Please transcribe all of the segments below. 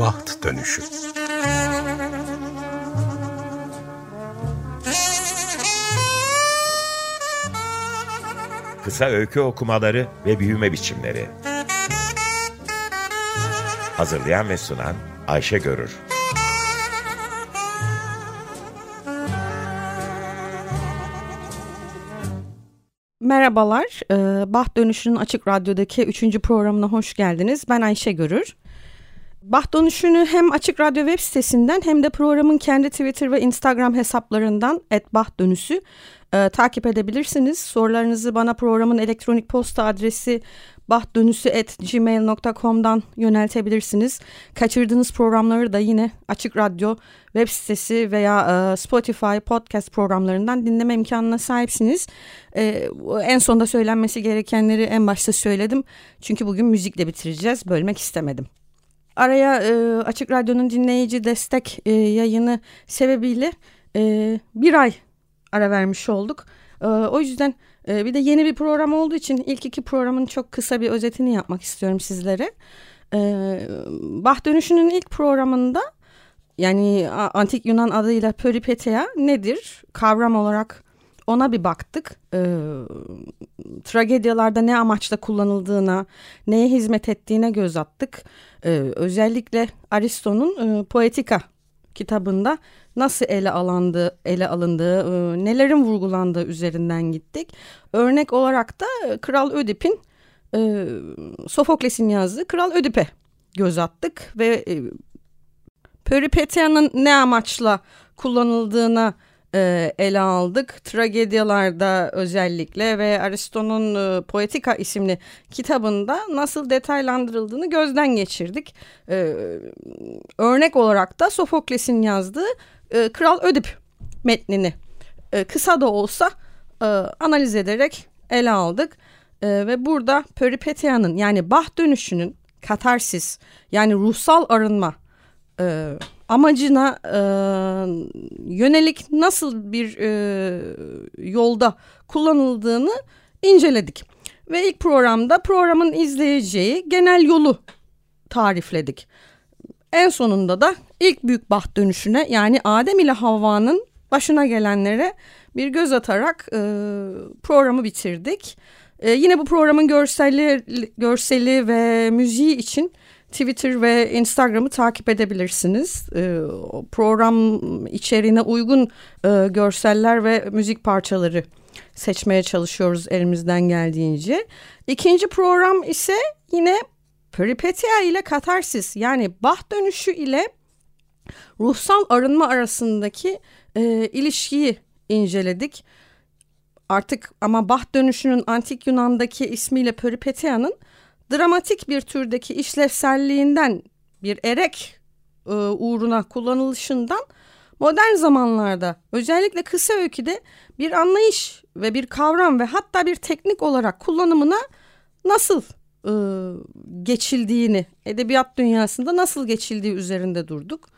Baht Dönüşü Kısa öykü okumaları ve büyüme biçimleri Hazırlayan ve sunan Ayşe Görür Merhabalar, e, Baht Dönüşü'nün Açık Radyo'daki 3. programına hoş geldiniz. Ben Ayşe Görür. Baht Dönüşü'nü hem Açık Radyo web sitesinden hem de programın kendi Twitter ve Instagram hesaplarından @bahtdönüşü e, takip edebilirsiniz. Sorularınızı bana programın elektronik posta adresi bahtdönüsü.gmail.com'dan yöneltebilirsiniz. Kaçırdığınız programları da yine Açık Radyo web sitesi veya e, Spotify podcast programlarından dinleme imkanına sahipsiniz. E, en sonda söylenmesi gerekenleri en başta söyledim. Çünkü bugün müzikle bitireceğiz. Bölmek istemedim. Araya e, Açık Radyo'nun dinleyici destek e, yayını sebebiyle e, bir ay ara vermiş olduk. E, o yüzden e, bir de yeni bir program olduğu için ilk iki programın çok kısa bir özetini yapmak istiyorum sizlere. E, bah Dönüşü'nün ilk programında yani Antik Yunan adıyla Peripeteia nedir? Kavram olarak ona bir baktık. E, tragedyalarda ne amaçla kullanıldığına, neye hizmet ettiğine göz attık. E, özellikle Aristo'nun e, Poetika kitabında nasıl ele alındığı, ele alındığı, e, nelerin vurgulandığı üzerinden gittik. Örnek olarak da e, Kral Ödip'in e, Sofokles'in yazdığı Kral Ödip'e göz attık ve e, Peripetia'nın ne amaçla kullanıldığına e, ele aldık. Tragedyalarda özellikle ve Aristo'nun e, Poetika isimli kitabında nasıl detaylandırıldığını gözden geçirdik. E, örnek olarak da Sofokles'in yazdığı e, Kral Ödip metnini e, kısa da olsa e, analiz ederek ele aldık. E, ve burada Peripetia'nın yani bah dönüşünün katarsis yani ruhsal arınma e, amacına e, yönelik nasıl bir e, yolda kullanıldığını inceledik. Ve ilk programda programın izleyeceği genel yolu tarifledik. En sonunda da ilk büyük baht dönüşüne yani Adem ile Havva'nın başına gelenlere bir göz atarak e, programı bitirdik. E, yine bu programın görselli, görseli ve müziği için Twitter ve Instagram'ı takip edebilirsiniz. E, program içeriğine uygun e, görseller ve müzik parçaları seçmeye çalışıyoruz elimizden geldiğince. İkinci program ise yine Peripetia ile katarsis yani bah dönüşü ile ruhsal arınma arasındaki e, ilişkiyi inceledik. Artık ama bah dönüşünün antik Yunan'daki ismiyle Peripetia'nın dramatik bir türdeki işlevselliğinden bir erek e, uğruna kullanılışından modern zamanlarda özellikle kısa öyküde bir anlayış ve bir kavram ve hatta bir teknik olarak kullanımına nasıl e, geçildiğini edebiyat dünyasında nasıl geçildiği üzerinde durduk.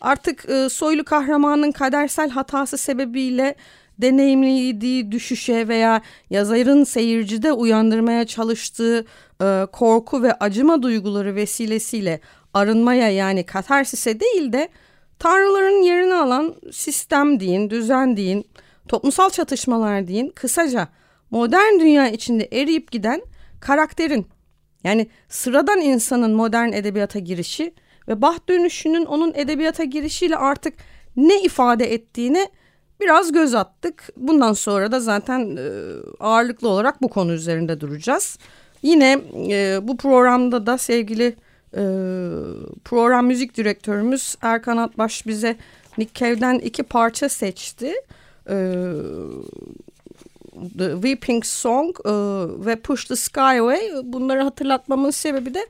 Artık e, soylu kahramanın kadersel hatası sebebiyle deneyimlediği düşüşe veya yazarın seyircide uyandırmaya çalıştığı e, korku ve acıma duyguları vesilesiyle arınmaya yani katarsise değil de tanrıların yerini alan sistem deyin, düzen deyin, toplumsal çatışmalar deyin, kısaca modern dünya içinde eriyip giden karakterin yani sıradan insanın modern edebiyata girişi ve Baht dönüşünün onun edebiyata girişiyle artık ne ifade ettiğine biraz göz attık. Bundan sonra da zaten e, ağırlıklı olarak bu konu üzerinde duracağız. Yine e, bu programda da sevgili e, program müzik direktörümüz Erkan Atbaş bize Nick Cave'den iki parça seçti. The Weeping Song ve Push the Sky Away. Bunları hatırlatmamın sebebi de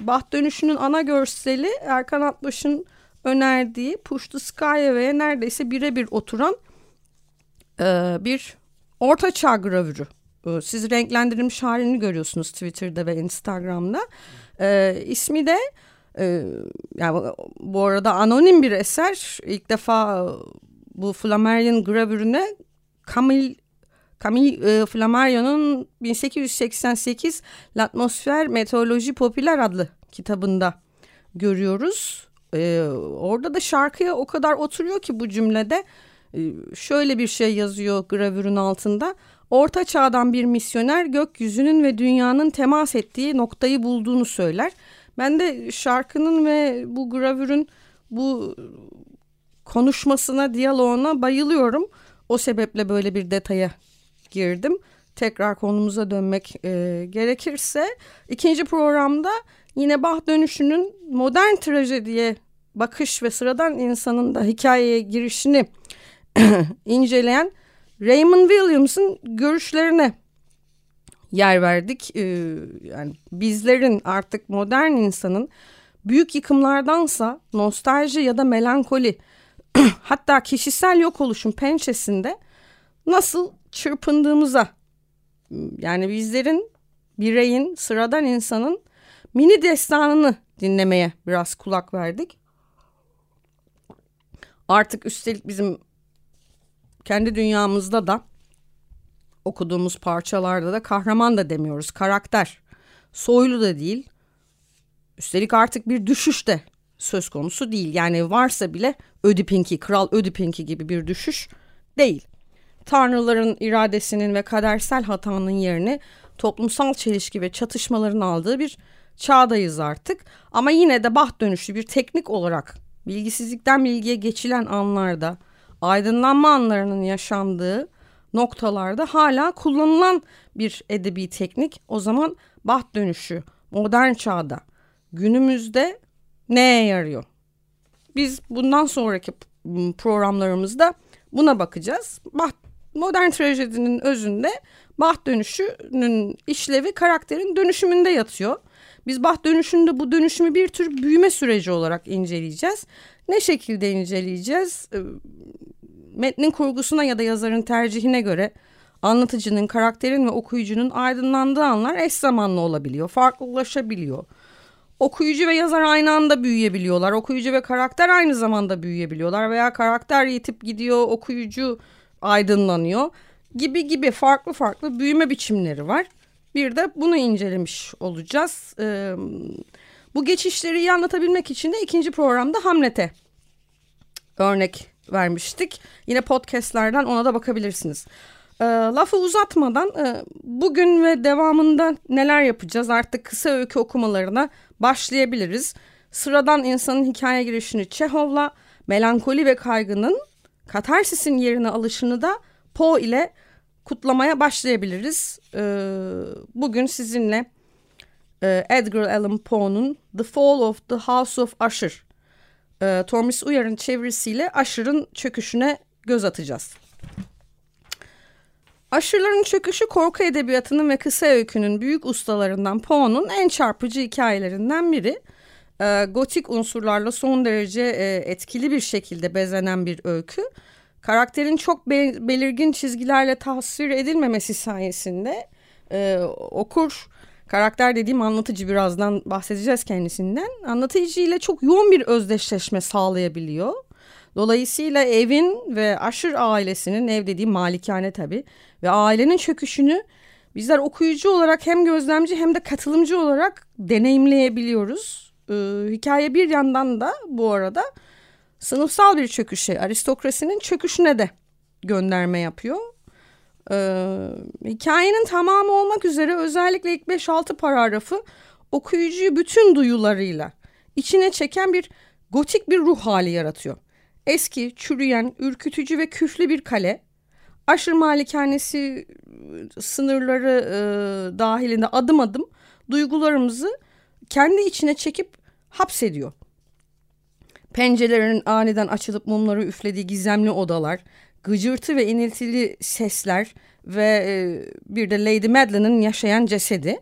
Baht Dönüşü'nün ana görseli Erkan Atbaş'ın önerdiği Push the Sky Away'e neredeyse birebir oturan e, bir orta çağ gravürü. E, siz renklendirilmiş halini görüyorsunuz Twitter'da ve Instagram'da. E, ismi de e, yani bu arada anonim bir eser. İlk defa bu Flammarion gravürüne Camille Camille e, Flammarion'un 1888 L'Atmosfer Meteoroloji Popüler adlı kitabında görüyoruz. Ee, orada da şarkıya o kadar oturuyor ki bu cümlede ee, şöyle bir şey yazıyor gravürün altında. Orta çağdan bir misyoner gökyüzünün ve dünyanın temas ettiği noktayı bulduğunu söyler. Ben de şarkının ve bu gravürün bu konuşmasına, diyaloğuna bayılıyorum. O sebeple böyle bir detaya girdim. Tekrar konumuza dönmek e, gerekirse ikinci programda yine Bach dönüşünün modern trajediye bakış ve sıradan insanın da hikayeye girişini inceleyen Raymond Williams'ın görüşlerine yer verdik. Ee, yani bizlerin artık modern insanın büyük yıkımlardansa nostalji ya da melankoli hatta kişisel yok oluşun pençesinde nasıl çırpındığımıza yani bizlerin bireyin sıradan insanın mini destanını dinlemeye biraz kulak verdik. Artık üstelik bizim kendi dünyamızda da okuduğumuz parçalarda da kahraman da demiyoruz. Karakter. Soylu da değil. Üstelik artık bir düşüş de söz konusu değil. Yani varsa bile Ödipinki, Kral Ödipinki gibi bir düşüş değil. Tanrıların iradesinin ve kadersel hatanın yerini toplumsal çelişki ve çatışmaların aldığı bir çağdayız artık. Ama yine de bah dönüşü bir teknik olarak bilgisizlikten bilgiye geçilen anlarda aydınlanma anlarının yaşandığı noktalarda hala kullanılan bir edebi teknik. O zaman baht dönüşü modern çağda günümüzde neye yarıyor? Biz bundan sonraki programlarımızda buna bakacağız. Baht, modern trajedinin özünde baht dönüşünün işlevi karakterin dönüşümünde yatıyor. Biz baht dönüşünde bu dönüşümü bir tür büyüme süreci olarak inceleyeceğiz. Ne şekilde inceleyeceğiz? Ee, metnin kurgusuna ya da yazarın tercihine göre anlatıcının, karakterin ve okuyucunun aydınlandığı anlar eş zamanlı olabiliyor, farklılaşabiliyor. Okuyucu ve yazar aynı anda büyüyebiliyorlar. Okuyucu ve karakter aynı zamanda büyüyebiliyorlar veya karakter yitip gidiyor, okuyucu aydınlanıyor gibi gibi farklı farklı büyüme biçimleri var. Bir de bunu incelemiş olacağız. Ee, bu geçişleri iyi anlatabilmek için de ikinci programda Hamlet'e örnek vermiştik. Yine podcastlerden ona da bakabilirsiniz. E, lafı uzatmadan e, bugün ve devamında neler yapacağız artık kısa öykü okumalarına başlayabiliriz. Sıradan insanın hikaye girişini Çehov'la melankoli ve kaygının katarsisin yerine alışını da Poe ile kutlamaya başlayabiliriz. E, bugün sizinle e, Edgar Allan Poe'nun The Fall of the House of Usher e, Tormis Uyar'ın çevirisiyle aşırın çöküşüne göz atacağız. Aşırıların çöküşü korku edebiyatının ve kısa öykünün büyük ustalarından Poe'nun en çarpıcı hikayelerinden biri. E, gotik unsurlarla son derece e, etkili bir şekilde bezenen bir öykü. Karakterin çok be belirgin çizgilerle tasvir edilmemesi sayesinde e, okur Karakter dediğim anlatıcı birazdan bahsedeceğiz kendisinden. Anlatıcı ile çok yoğun bir özdeşleşme sağlayabiliyor. Dolayısıyla evin ve aşır ailesinin ev dediğim malikane tabii ve ailenin çöküşünü bizler okuyucu olarak hem gözlemci hem de katılımcı olarak deneyimleyebiliyoruz. Ee, hikaye bir yandan da bu arada sınıfsal bir çöküşe, aristokrasinin çöküşüne de gönderme yapıyor. Ee, hikayenin tamamı olmak üzere özellikle ilk 5-6 paragrafı okuyucuyu bütün duyularıyla içine çeken bir gotik bir ruh hali yaratıyor. Eski, çürüyen, ürkütücü ve küflü bir kale, aşır malikanesi sınırları e, dahilinde adım adım duygularımızı kendi içine çekip hapsediyor. Pencerelerin aniden açılıp mumları üflediği gizemli odalar, gıcırtı ve iniltili sesler ve e, bir de Lady Madeline'ın yaşayan cesedi.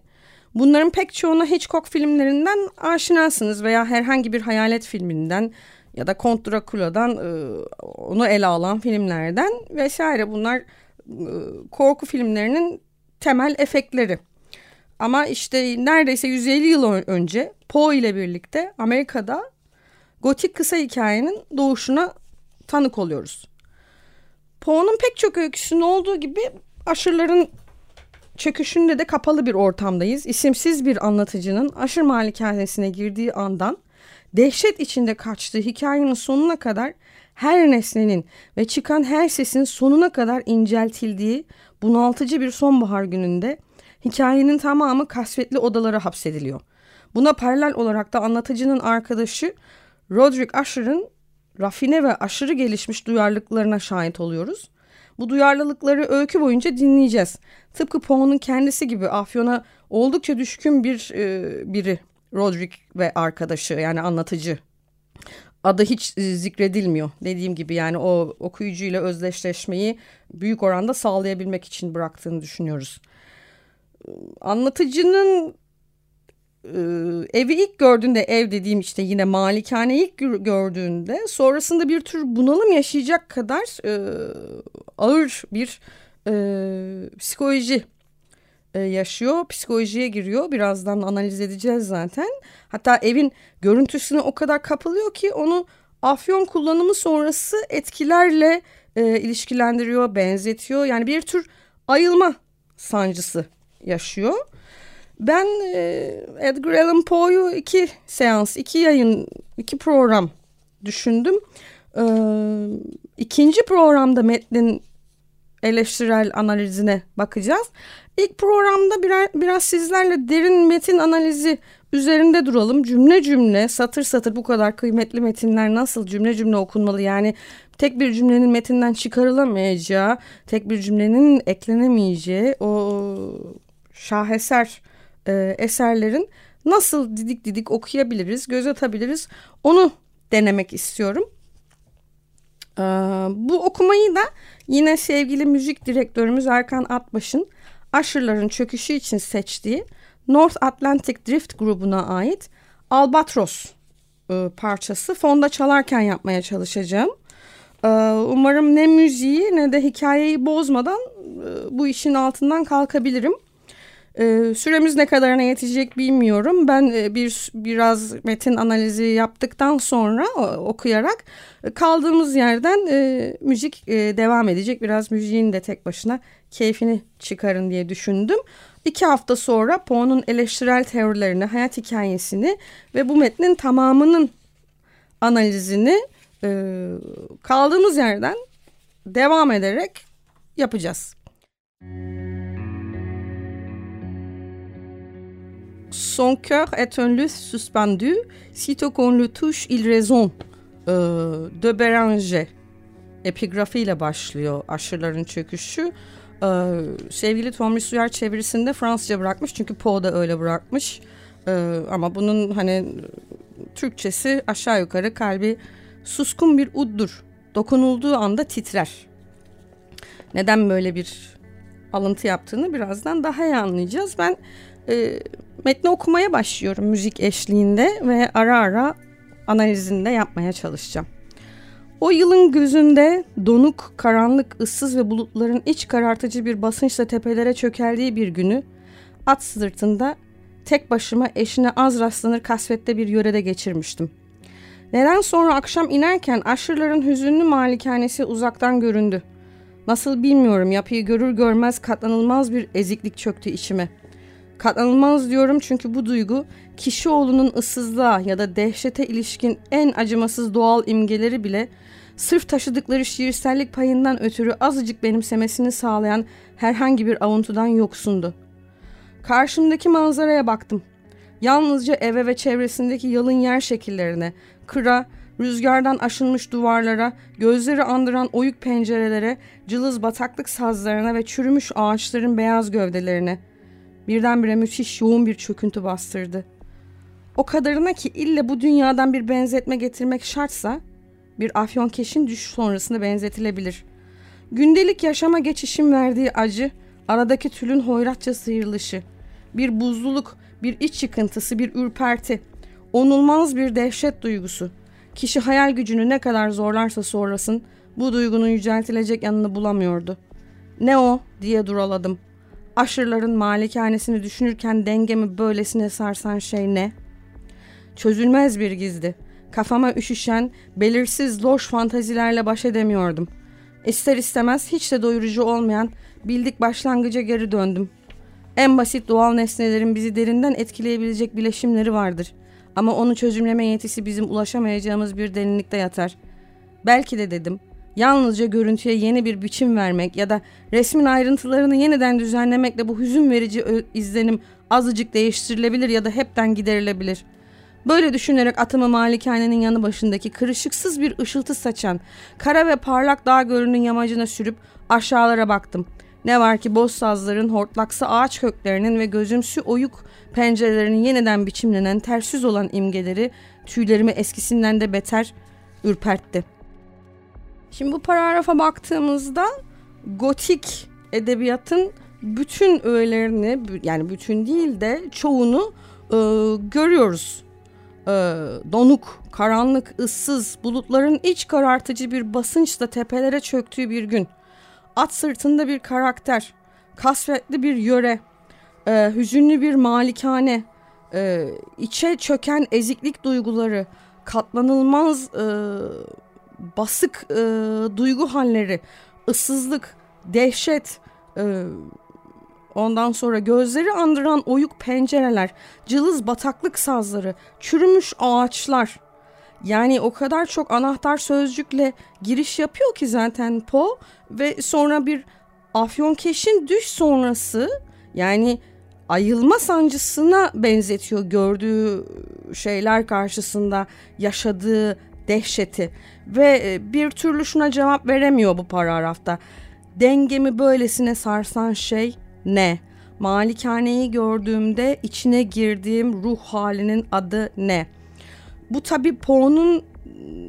Bunların pek çoğuna Hitchcock filmlerinden aşinasınız veya herhangi bir hayalet filminden ya da Kont Dracula'dan e, onu ele alan filmlerden vesaire bunlar e, korku filmlerinin temel efektleri. Ama işte neredeyse 150 yıl önce Poe ile birlikte Amerika'da gotik kısa hikayenin doğuşuna tanık oluyoruz. Poe'nun pek çok öyküsünün olduğu gibi aşırıların çöküşünde de kapalı bir ortamdayız. İsimsiz bir anlatıcının aşır malikanesine girdiği andan dehşet içinde kaçtığı hikayenin sonuna kadar her nesnenin ve çıkan her sesin sonuna kadar inceltildiği bunaltıcı bir sonbahar gününde hikayenin tamamı kasvetli odalara hapsediliyor. Buna paralel olarak da anlatıcının arkadaşı Roderick Usher'ın rafine ve aşırı gelişmiş duyarlılıklarına şahit oluyoruz. Bu duyarlılıkları öykü boyunca dinleyeceğiz. Tıpkı Poe'nun kendisi gibi Afyon'a oldukça düşkün bir e, biri Roderick ve arkadaşı yani anlatıcı. Adı hiç e, zikredilmiyor. Dediğim gibi yani o okuyucuyla özdeşleşmeyi büyük oranda sağlayabilmek için bıraktığını düşünüyoruz. Anlatıcının e, evi ilk gördüğünde ev dediğim işte yine malikane ilk gördüğünde sonrasında bir tür bunalım yaşayacak kadar e, ağır bir e, psikoloji e, yaşıyor. Psikolojiye giriyor. Birazdan analiz edeceğiz zaten. Hatta evin görüntüsüne o kadar kapılıyor ki onu afyon kullanımı sonrası etkilerle e, ilişkilendiriyor, benzetiyor. Yani bir tür ayılma sancısı yaşıyor. Ben e, Edgar Allan Poe'yu iki seans, iki yayın, iki program düşündüm. E, ikinci programda metnin eleştirel analizine bakacağız. İlk programda birer, biraz sizlerle derin metin analizi üzerinde duralım. Cümle cümle, satır satır bu kadar kıymetli metinler nasıl cümle cümle okunmalı? Yani tek bir cümlenin metinden çıkarılamayacağı, tek bir cümlenin eklenemeyeceği o şaheser e, eserlerin nasıl didik didik okuyabiliriz, göz atabiliriz onu denemek istiyorum. Ee, bu okumayı da yine sevgili müzik direktörümüz Erkan Atbaş'ın Aşırıların çöküşü için seçtiği North Atlantic Drift grubuna ait Albatros e, parçası fonda çalarken yapmaya çalışacağım. E, umarım ne müziği ne de hikayeyi bozmadan e, bu işin altından kalkabilirim. Ee, süremiz ne kadarına yetecek bilmiyorum. Ben e, bir biraz metin analizi yaptıktan sonra okuyarak e, kaldığımız yerden e, müzik devam edecek. Biraz müziğin de tek başına keyfini çıkarın diye düşündüm. İki hafta sonra Poe'nun eleştirel teorilerini, hayat hikayesini ve bu metnin tamamının analizini kaldığımız yerden devam ederek yapacağız. Son cœur est un luth suspendu, sitôt qu'on le touche il raison. Ee, de Beranger epigrafiyle başlıyor aşırıların çöküşü. Ee, sevgili Tomris Uyar çevirisinde Fransızca bırakmış çünkü Poe da öyle bırakmış. Ee, ama bunun hani Türkçesi aşağı yukarı kalbi suskun bir uddur. Dokunulduğu anda titrer. Neden böyle bir alıntı yaptığını birazdan daha iyi anlayacağız. Ben e, metni okumaya başlıyorum müzik eşliğinde ve ara ara analizinde yapmaya çalışacağım. O yılın gözünde donuk, karanlık, ıssız ve bulutların iç karartıcı bir basınçla tepelere çökeldiği bir günü at sırtında tek başıma eşine az rastlanır kasvette bir yörede geçirmiştim. Neden sonra akşam inerken aşırıların hüzünlü malikanesi uzaktan göründü. Nasıl bilmiyorum yapıyı görür görmez katlanılmaz bir eziklik çöktü içime. Katlanılmaz diyorum çünkü bu duygu kişi oğlunun ıssızlığa ya da dehşete ilişkin en acımasız doğal imgeleri bile sırf taşıdıkları şiirsellik payından ötürü azıcık benimsemesini sağlayan herhangi bir avuntudan yoksundu. Karşımdaki manzaraya baktım. Yalnızca eve ve çevresindeki yalın yer şekillerine, kıra, rüzgardan aşınmış duvarlara, gözleri andıran oyuk pencerelere, cılız bataklık sazlarına ve çürümüş ağaçların beyaz gövdelerine. Birdenbire müthiş yoğun bir çöküntü bastırdı. O kadarına ki ille bu dünyadan bir benzetme getirmek şartsa bir afyonkeşin düş sonrasında benzetilebilir. Gündelik yaşama geçişin verdiği acı, aradaki tülün hoyratça sıyrılışı, bir buzluluk, bir iç yıkıntısı, bir ürperti, onulmaz bir dehşet duygusu. Kişi hayal gücünü ne kadar zorlarsa zorlasın bu duygunun yüceltilecek yanını bulamıyordu. Ne o diye duraladım. Aşırların malikanesini düşünürken dengemi böylesine sarsan şey ne? Çözülmez bir gizdi. Kafama üşüşen, belirsiz loş fantazilerle baş edemiyordum. İster istemez hiç de doyurucu olmayan bildik başlangıca geri döndüm. En basit doğal nesnelerin bizi derinden etkileyebilecek bileşimleri vardır. Ama onu çözümleme yetisi bizim ulaşamayacağımız bir derinlikte yatar. Belki de dedim, yalnızca görüntüye yeni bir biçim vermek ya da resmin ayrıntılarını yeniden düzenlemekle bu hüzün verici izlenim azıcık değiştirilebilir ya da hepten giderilebilir. Böyle düşünerek atımı malikanenin yanı başındaki kırışıksız bir ışıltı saçan, kara ve parlak dağ gölünün yamacına sürüp aşağılara baktım. Ne var ki boz sazların, hortlaksı ağaç köklerinin ve gözümsü oyuk pencerelerinin yeniden biçimlenen ters olan imgeleri tüylerimi eskisinden de beter ürpertti. Şimdi bu paragrafa baktığımızda gotik edebiyatın bütün öğelerini yani bütün değil de çoğunu e, görüyoruz. E, donuk, karanlık, ıssız, bulutların iç karartıcı bir basınçla tepelere çöktüğü bir gün. At sırtında bir karakter, kasvetli bir yöre, e, hüzünlü bir malikane, e, içe çöken eziklik duyguları, katlanılmaz e, basık e, duygu halleri, ıssızlık, dehşet, e, ondan sonra gözleri andıran oyuk pencereler, cılız bataklık sazları, çürümüş ağaçlar. Yani o kadar çok anahtar sözcükle giriş yapıyor ki zaten Poe ve sonra bir Afyonkeş'in düş sonrası yani ayılma sancısına benzetiyor gördüğü şeyler karşısında yaşadığı dehşeti ve e, bir türlü şuna cevap veremiyor bu paragrafta. Dengemi böylesine sarsan şey ne? Malikaneyi gördüğümde içine girdiğim ruh halinin adı ne? Bu tabi Poe'nun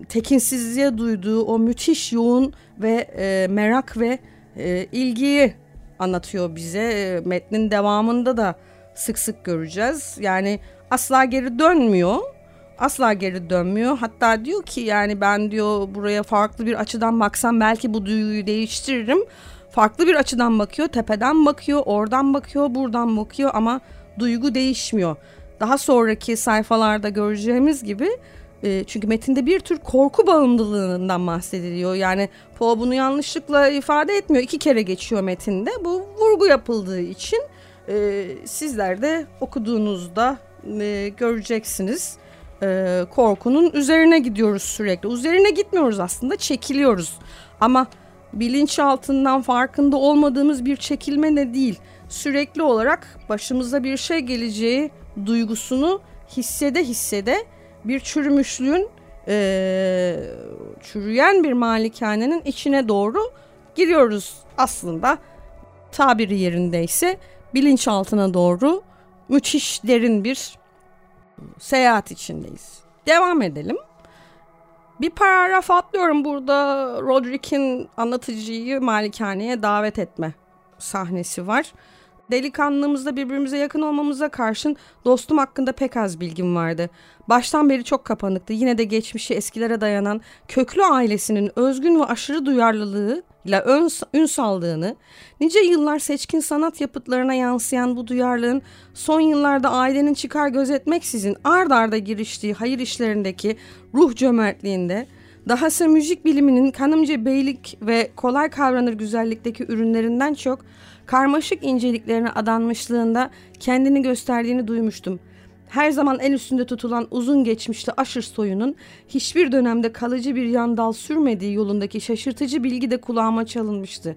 tekinsizliğe duyduğu o müthiş yoğun ve e, merak ve e, ilgiyi anlatıyor bize. E, metnin devamında da sık sık göreceğiz. Yani asla geri dönmüyor. Asla geri dönmüyor. Hatta diyor ki yani ben diyor buraya farklı bir açıdan baksam belki bu duyguyu değiştiririm. Farklı bir açıdan bakıyor. Tepeden bakıyor, oradan bakıyor, buradan bakıyor ama duygu değişmiyor. Daha sonraki sayfalarda göreceğimiz gibi e, çünkü metinde bir tür korku bağımlılığından bahsediliyor. Yani Poe bunu yanlışlıkla ifade etmiyor. İki kere geçiyor metinde. Bu vurgu yapıldığı için e, sizler de okuduğunuzda e, göreceksiniz. E, korkunun üzerine gidiyoruz sürekli. Üzerine gitmiyoruz aslında çekiliyoruz. Ama bilinçaltından farkında olmadığımız bir çekilme ne değil. Sürekli olarak başımıza bir şey geleceği duygusunu hissede hissede bir çürümüşlüğün e, çürüyen bir malikanenin içine doğru giriyoruz aslında tabiri yerindeyse bilinçaltına doğru müthiş derin bir seyahat içindeyiz. Devam edelim. Bir paragraf atlıyorum burada Roderick'in anlatıcıyı malikaneye davet etme sahnesi var delikanlığımızda birbirimize yakın olmamıza karşın dostum hakkında pek az bilgim vardı. Baştan beri çok kapanıktı. Yine de geçmişi eskilere dayanan köklü ailesinin özgün ve aşırı duyarlılığı ile ön, ün saldığını, nice yıllar seçkin sanat yapıtlarına yansıyan bu duyarlılığın son yıllarda ailenin çıkar gözetmeksizin ard arda giriştiği hayır işlerindeki ruh cömertliğinde, dahası müzik biliminin kanımca beylik ve kolay kavranır güzellikteki ürünlerinden çok karmaşık inceliklerine adanmışlığında kendini gösterdiğini duymuştum. Her zaman en üstünde tutulan uzun geçmişli aşır soyunun hiçbir dönemde kalıcı bir yandal sürmediği yolundaki şaşırtıcı bilgi de kulağıma çalınmıştı.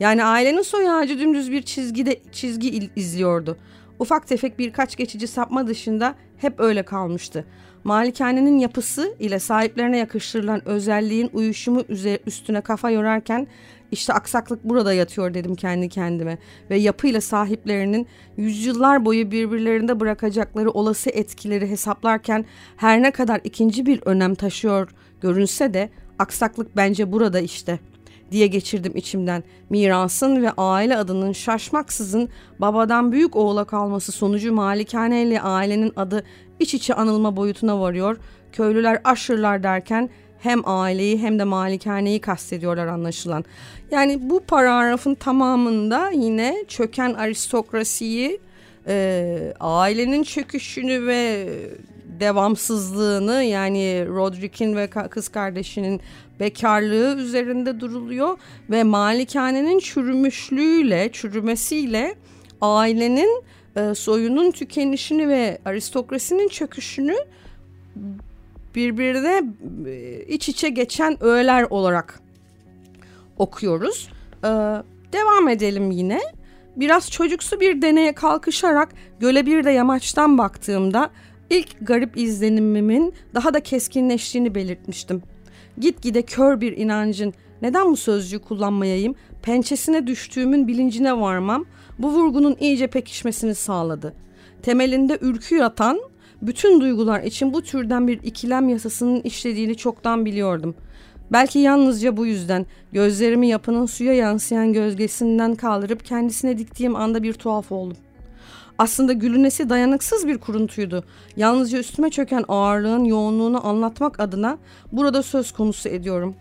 Yani ailenin soy ağacı dümdüz bir çizgide çizgi izliyordu. Ufak tefek birkaç geçici sapma dışında hep öyle kalmıştı. Malikanenin yapısı ile sahiplerine yakıştırılan özelliğin uyuşumu üstüne kafa yorarken işte aksaklık burada yatıyor dedim kendi kendime ve yapıyla sahiplerinin yüzyıllar boyu birbirlerinde bırakacakları olası etkileri hesaplarken her ne kadar ikinci bir önem taşıyor görünse de aksaklık bence burada işte diye geçirdim içimden. Mirasın ve aile adının şaşmaksızın babadan büyük oğula kalması sonucu malikane ile ailenin adı iç içe anılma boyutuna varıyor. Köylüler aşırlar derken hem aileyi hem de malikaneyi kastediyorlar anlaşılan. Yani bu paragrafın tamamında yine çöken aristokrasiyi, e, ailenin çöküşünü ve devamsızlığını yani Roderick'in ve kız kardeşinin bekarlığı üzerinde duruluyor ve malikanenin çürümüşlüğüyle, çürümesiyle ailenin e, soyunun tükenişini ve aristokrasinin çöküşünü birbirine iç içe geçen öğeler olarak okuyoruz. Ee, devam edelim yine. Biraz çocuksu bir deneye kalkışarak göle bir de yamaçtan baktığımda ilk garip izlenimimin daha da keskinleştiğini belirtmiştim. Gitgide kör bir inancın neden bu sözcüğü kullanmayayım pençesine düştüğümün bilincine varmam bu vurgunun iyice pekişmesini sağladı. Temelinde ürkü yatan bütün duygular için bu türden bir ikilem yasasının işlediğini çoktan biliyordum. Belki yalnızca bu yüzden gözlerimi yapının suya yansıyan gölgesinden kaldırıp kendisine diktiğim anda bir tuhaf oldum. Aslında gülünesi dayanıksız bir kuruntuydu. Yalnızca üstüme çöken ağırlığın yoğunluğunu anlatmak adına burada söz konusu ediyorum.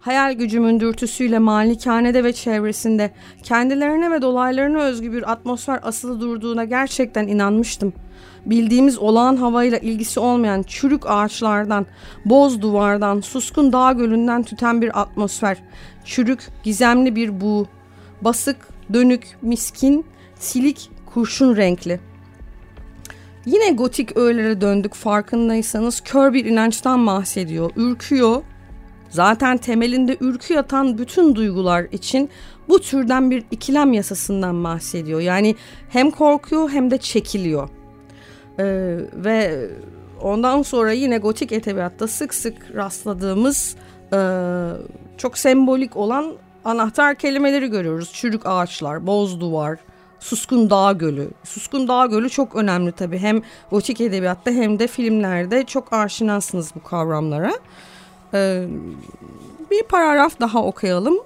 Hayal gücümün dürtüsüyle malikanede ve çevresinde kendilerine ve dolaylarına özgü bir atmosfer asılı durduğuna gerçekten inanmıştım. Bildiğimiz olağan havayla ilgisi olmayan çürük ağaçlardan, boz duvardan, suskun dağ gölünden tüten bir atmosfer, çürük, gizemli bir buğu, basık, dönük, miskin, silik, kurşun renkli. Yine gotik öğelere döndük farkındaysanız kör bir inançtan bahsediyor, ürküyor, Zaten temelinde ürkü yatan bütün duygular için bu türden bir ikilem yasasından bahsediyor. Yani hem korkuyor hem de çekiliyor. Ee, ve ondan sonra yine gotik edebiyatta sık sık rastladığımız e, çok sembolik olan anahtar kelimeleri görüyoruz. Çürük ağaçlar, boz duvar, Suskun Dağ Gölü. Suskun Dağ Gölü çok önemli tabii. Hem gotik edebiyatta hem de filmlerde çok aşinasınız bu kavramlara. Ee, bir paragraf daha okuyalım.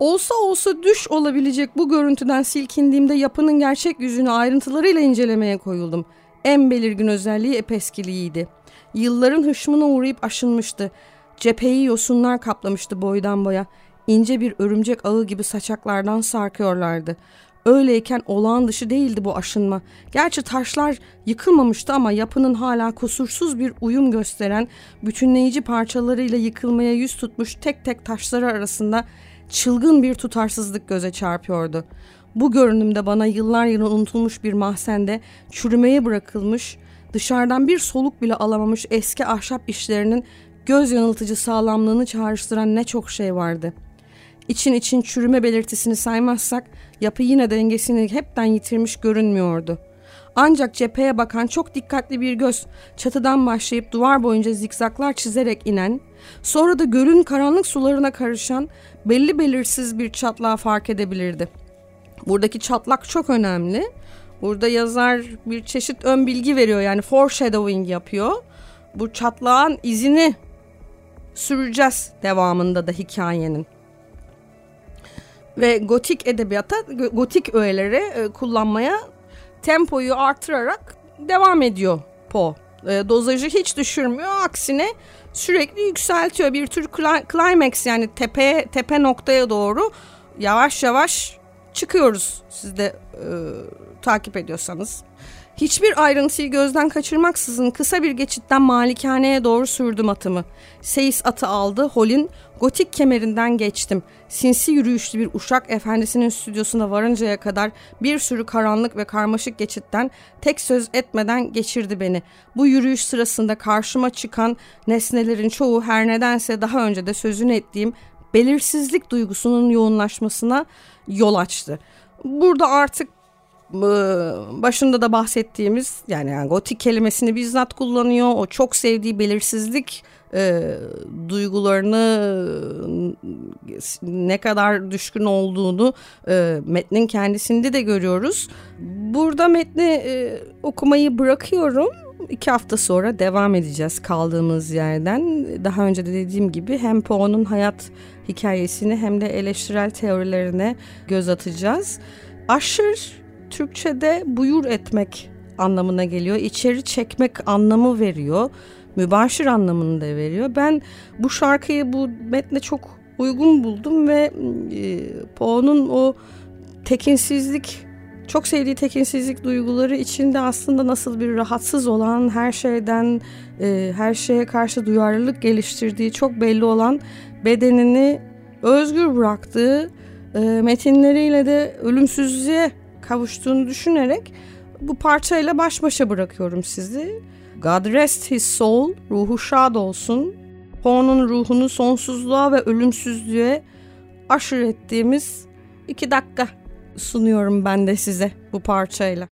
Olsa olsa düş olabilecek bu görüntüden silkindiğimde yapının gerçek yüzünü ayrıntılarıyla incelemeye koyuldum. En belirgin özelliği epeskiliğiydi. Yılların hışmına uğrayıp aşınmıştı. Cepheyi yosunlar kaplamıştı boydan boya. İnce bir örümcek ağı gibi saçaklardan sarkıyorlardı. Öyleyken olağan dışı değildi bu aşınma. Gerçi taşlar yıkılmamıştı ama yapının hala kusursuz bir uyum gösteren bütünleyici parçalarıyla yıkılmaya yüz tutmuş tek tek taşları arasında çılgın bir tutarsızlık göze çarpıyordu. Bu görünümde bana yıllar yılı unutulmuş bir mahzende çürümeye bırakılmış, dışarıdan bir soluk bile alamamış eski ahşap işlerinin göz yanıltıcı sağlamlığını çağrıştıran ne çok şey vardı.'' İçin için çürüme belirtisini saymazsak yapı yine dengesini hepten yitirmiş görünmüyordu. Ancak cepheye bakan çok dikkatli bir göz çatıdan başlayıp duvar boyunca zikzaklar çizerek inen, sonra da gölün karanlık sularına karışan belli belirsiz bir çatlağı fark edebilirdi. Buradaki çatlak çok önemli. Burada yazar bir çeşit ön bilgi veriyor yani foreshadowing yapıyor. Bu çatlağın izini süreceğiz devamında da hikayenin ve gotik edebiyata, gotik öğeleri e, kullanmaya tempoyu artırarak devam ediyor Poe. E, dozajı hiç düşürmüyor. Aksine sürekli yükseltiyor. Bir tür climax yani tepe tepe noktaya doğru yavaş yavaş çıkıyoruz. Siz de e, takip ediyorsanız. Hiçbir ayrıntıyı gözden kaçırmaksızın kısa bir geçitten malikaneye doğru sürdüm atımı. Seyis atı aldı, Hol'in gotik kemerinden geçtim. Sinsi yürüyüşlü bir uşak efendisinin stüdyosuna varıncaya kadar bir sürü karanlık ve karmaşık geçitten tek söz etmeden geçirdi beni. Bu yürüyüş sırasında karşıma çıkan nesnelerin çoğu her nedense daha önce de sözünü ettiğim belirsizlik duygusunun yoğunlaşmasına yol açtı. Burada artık başında da bahsettiğimiz yani, yani gotik kelimesini bizzat kullanıyor. O çok sevdiği belirsizlik e, duygularını ne kadar düşkün olduğunu e, metnin kendisinde de görüyoruz. Burada metni e, okumayı bırakıyorum. İki hafta sonra devam edeceğiz kaldığımız yerden. Daha önce de dediğim gibi hem Poe'nun hayat hikayesini hem de eleştirel teorilerine göz atacağız. Aşır Türkçe'de buyur etmek anlamına geliyor. İçeri çekmek anlamı veriyor. Mübaşir anlamını da veriyor. Ben bu şarkıyı bu metne çok uygun buldum ve e, Poe'nun o tekinsizlik çok sevdiği tekinsizlik duyguları içinde aslında nasıl bir rahatsız olan her şeyden e, her şeye karşı duyarlılık geliştirdiği çok belli olan bedenini özgür bıraktığı e, metinleriyle de ölümsüzlüğe kavuştuğunu düşünerek bu parçayla baş başa bırakıyorum sizi. God rest his soul, ruhu şad olsun. Poe'nun ruhunu sonsuzluğa ve ölümsüzlüğe aşır ettiğimiz iki dakika sunuyorum ben de size bu parçayla.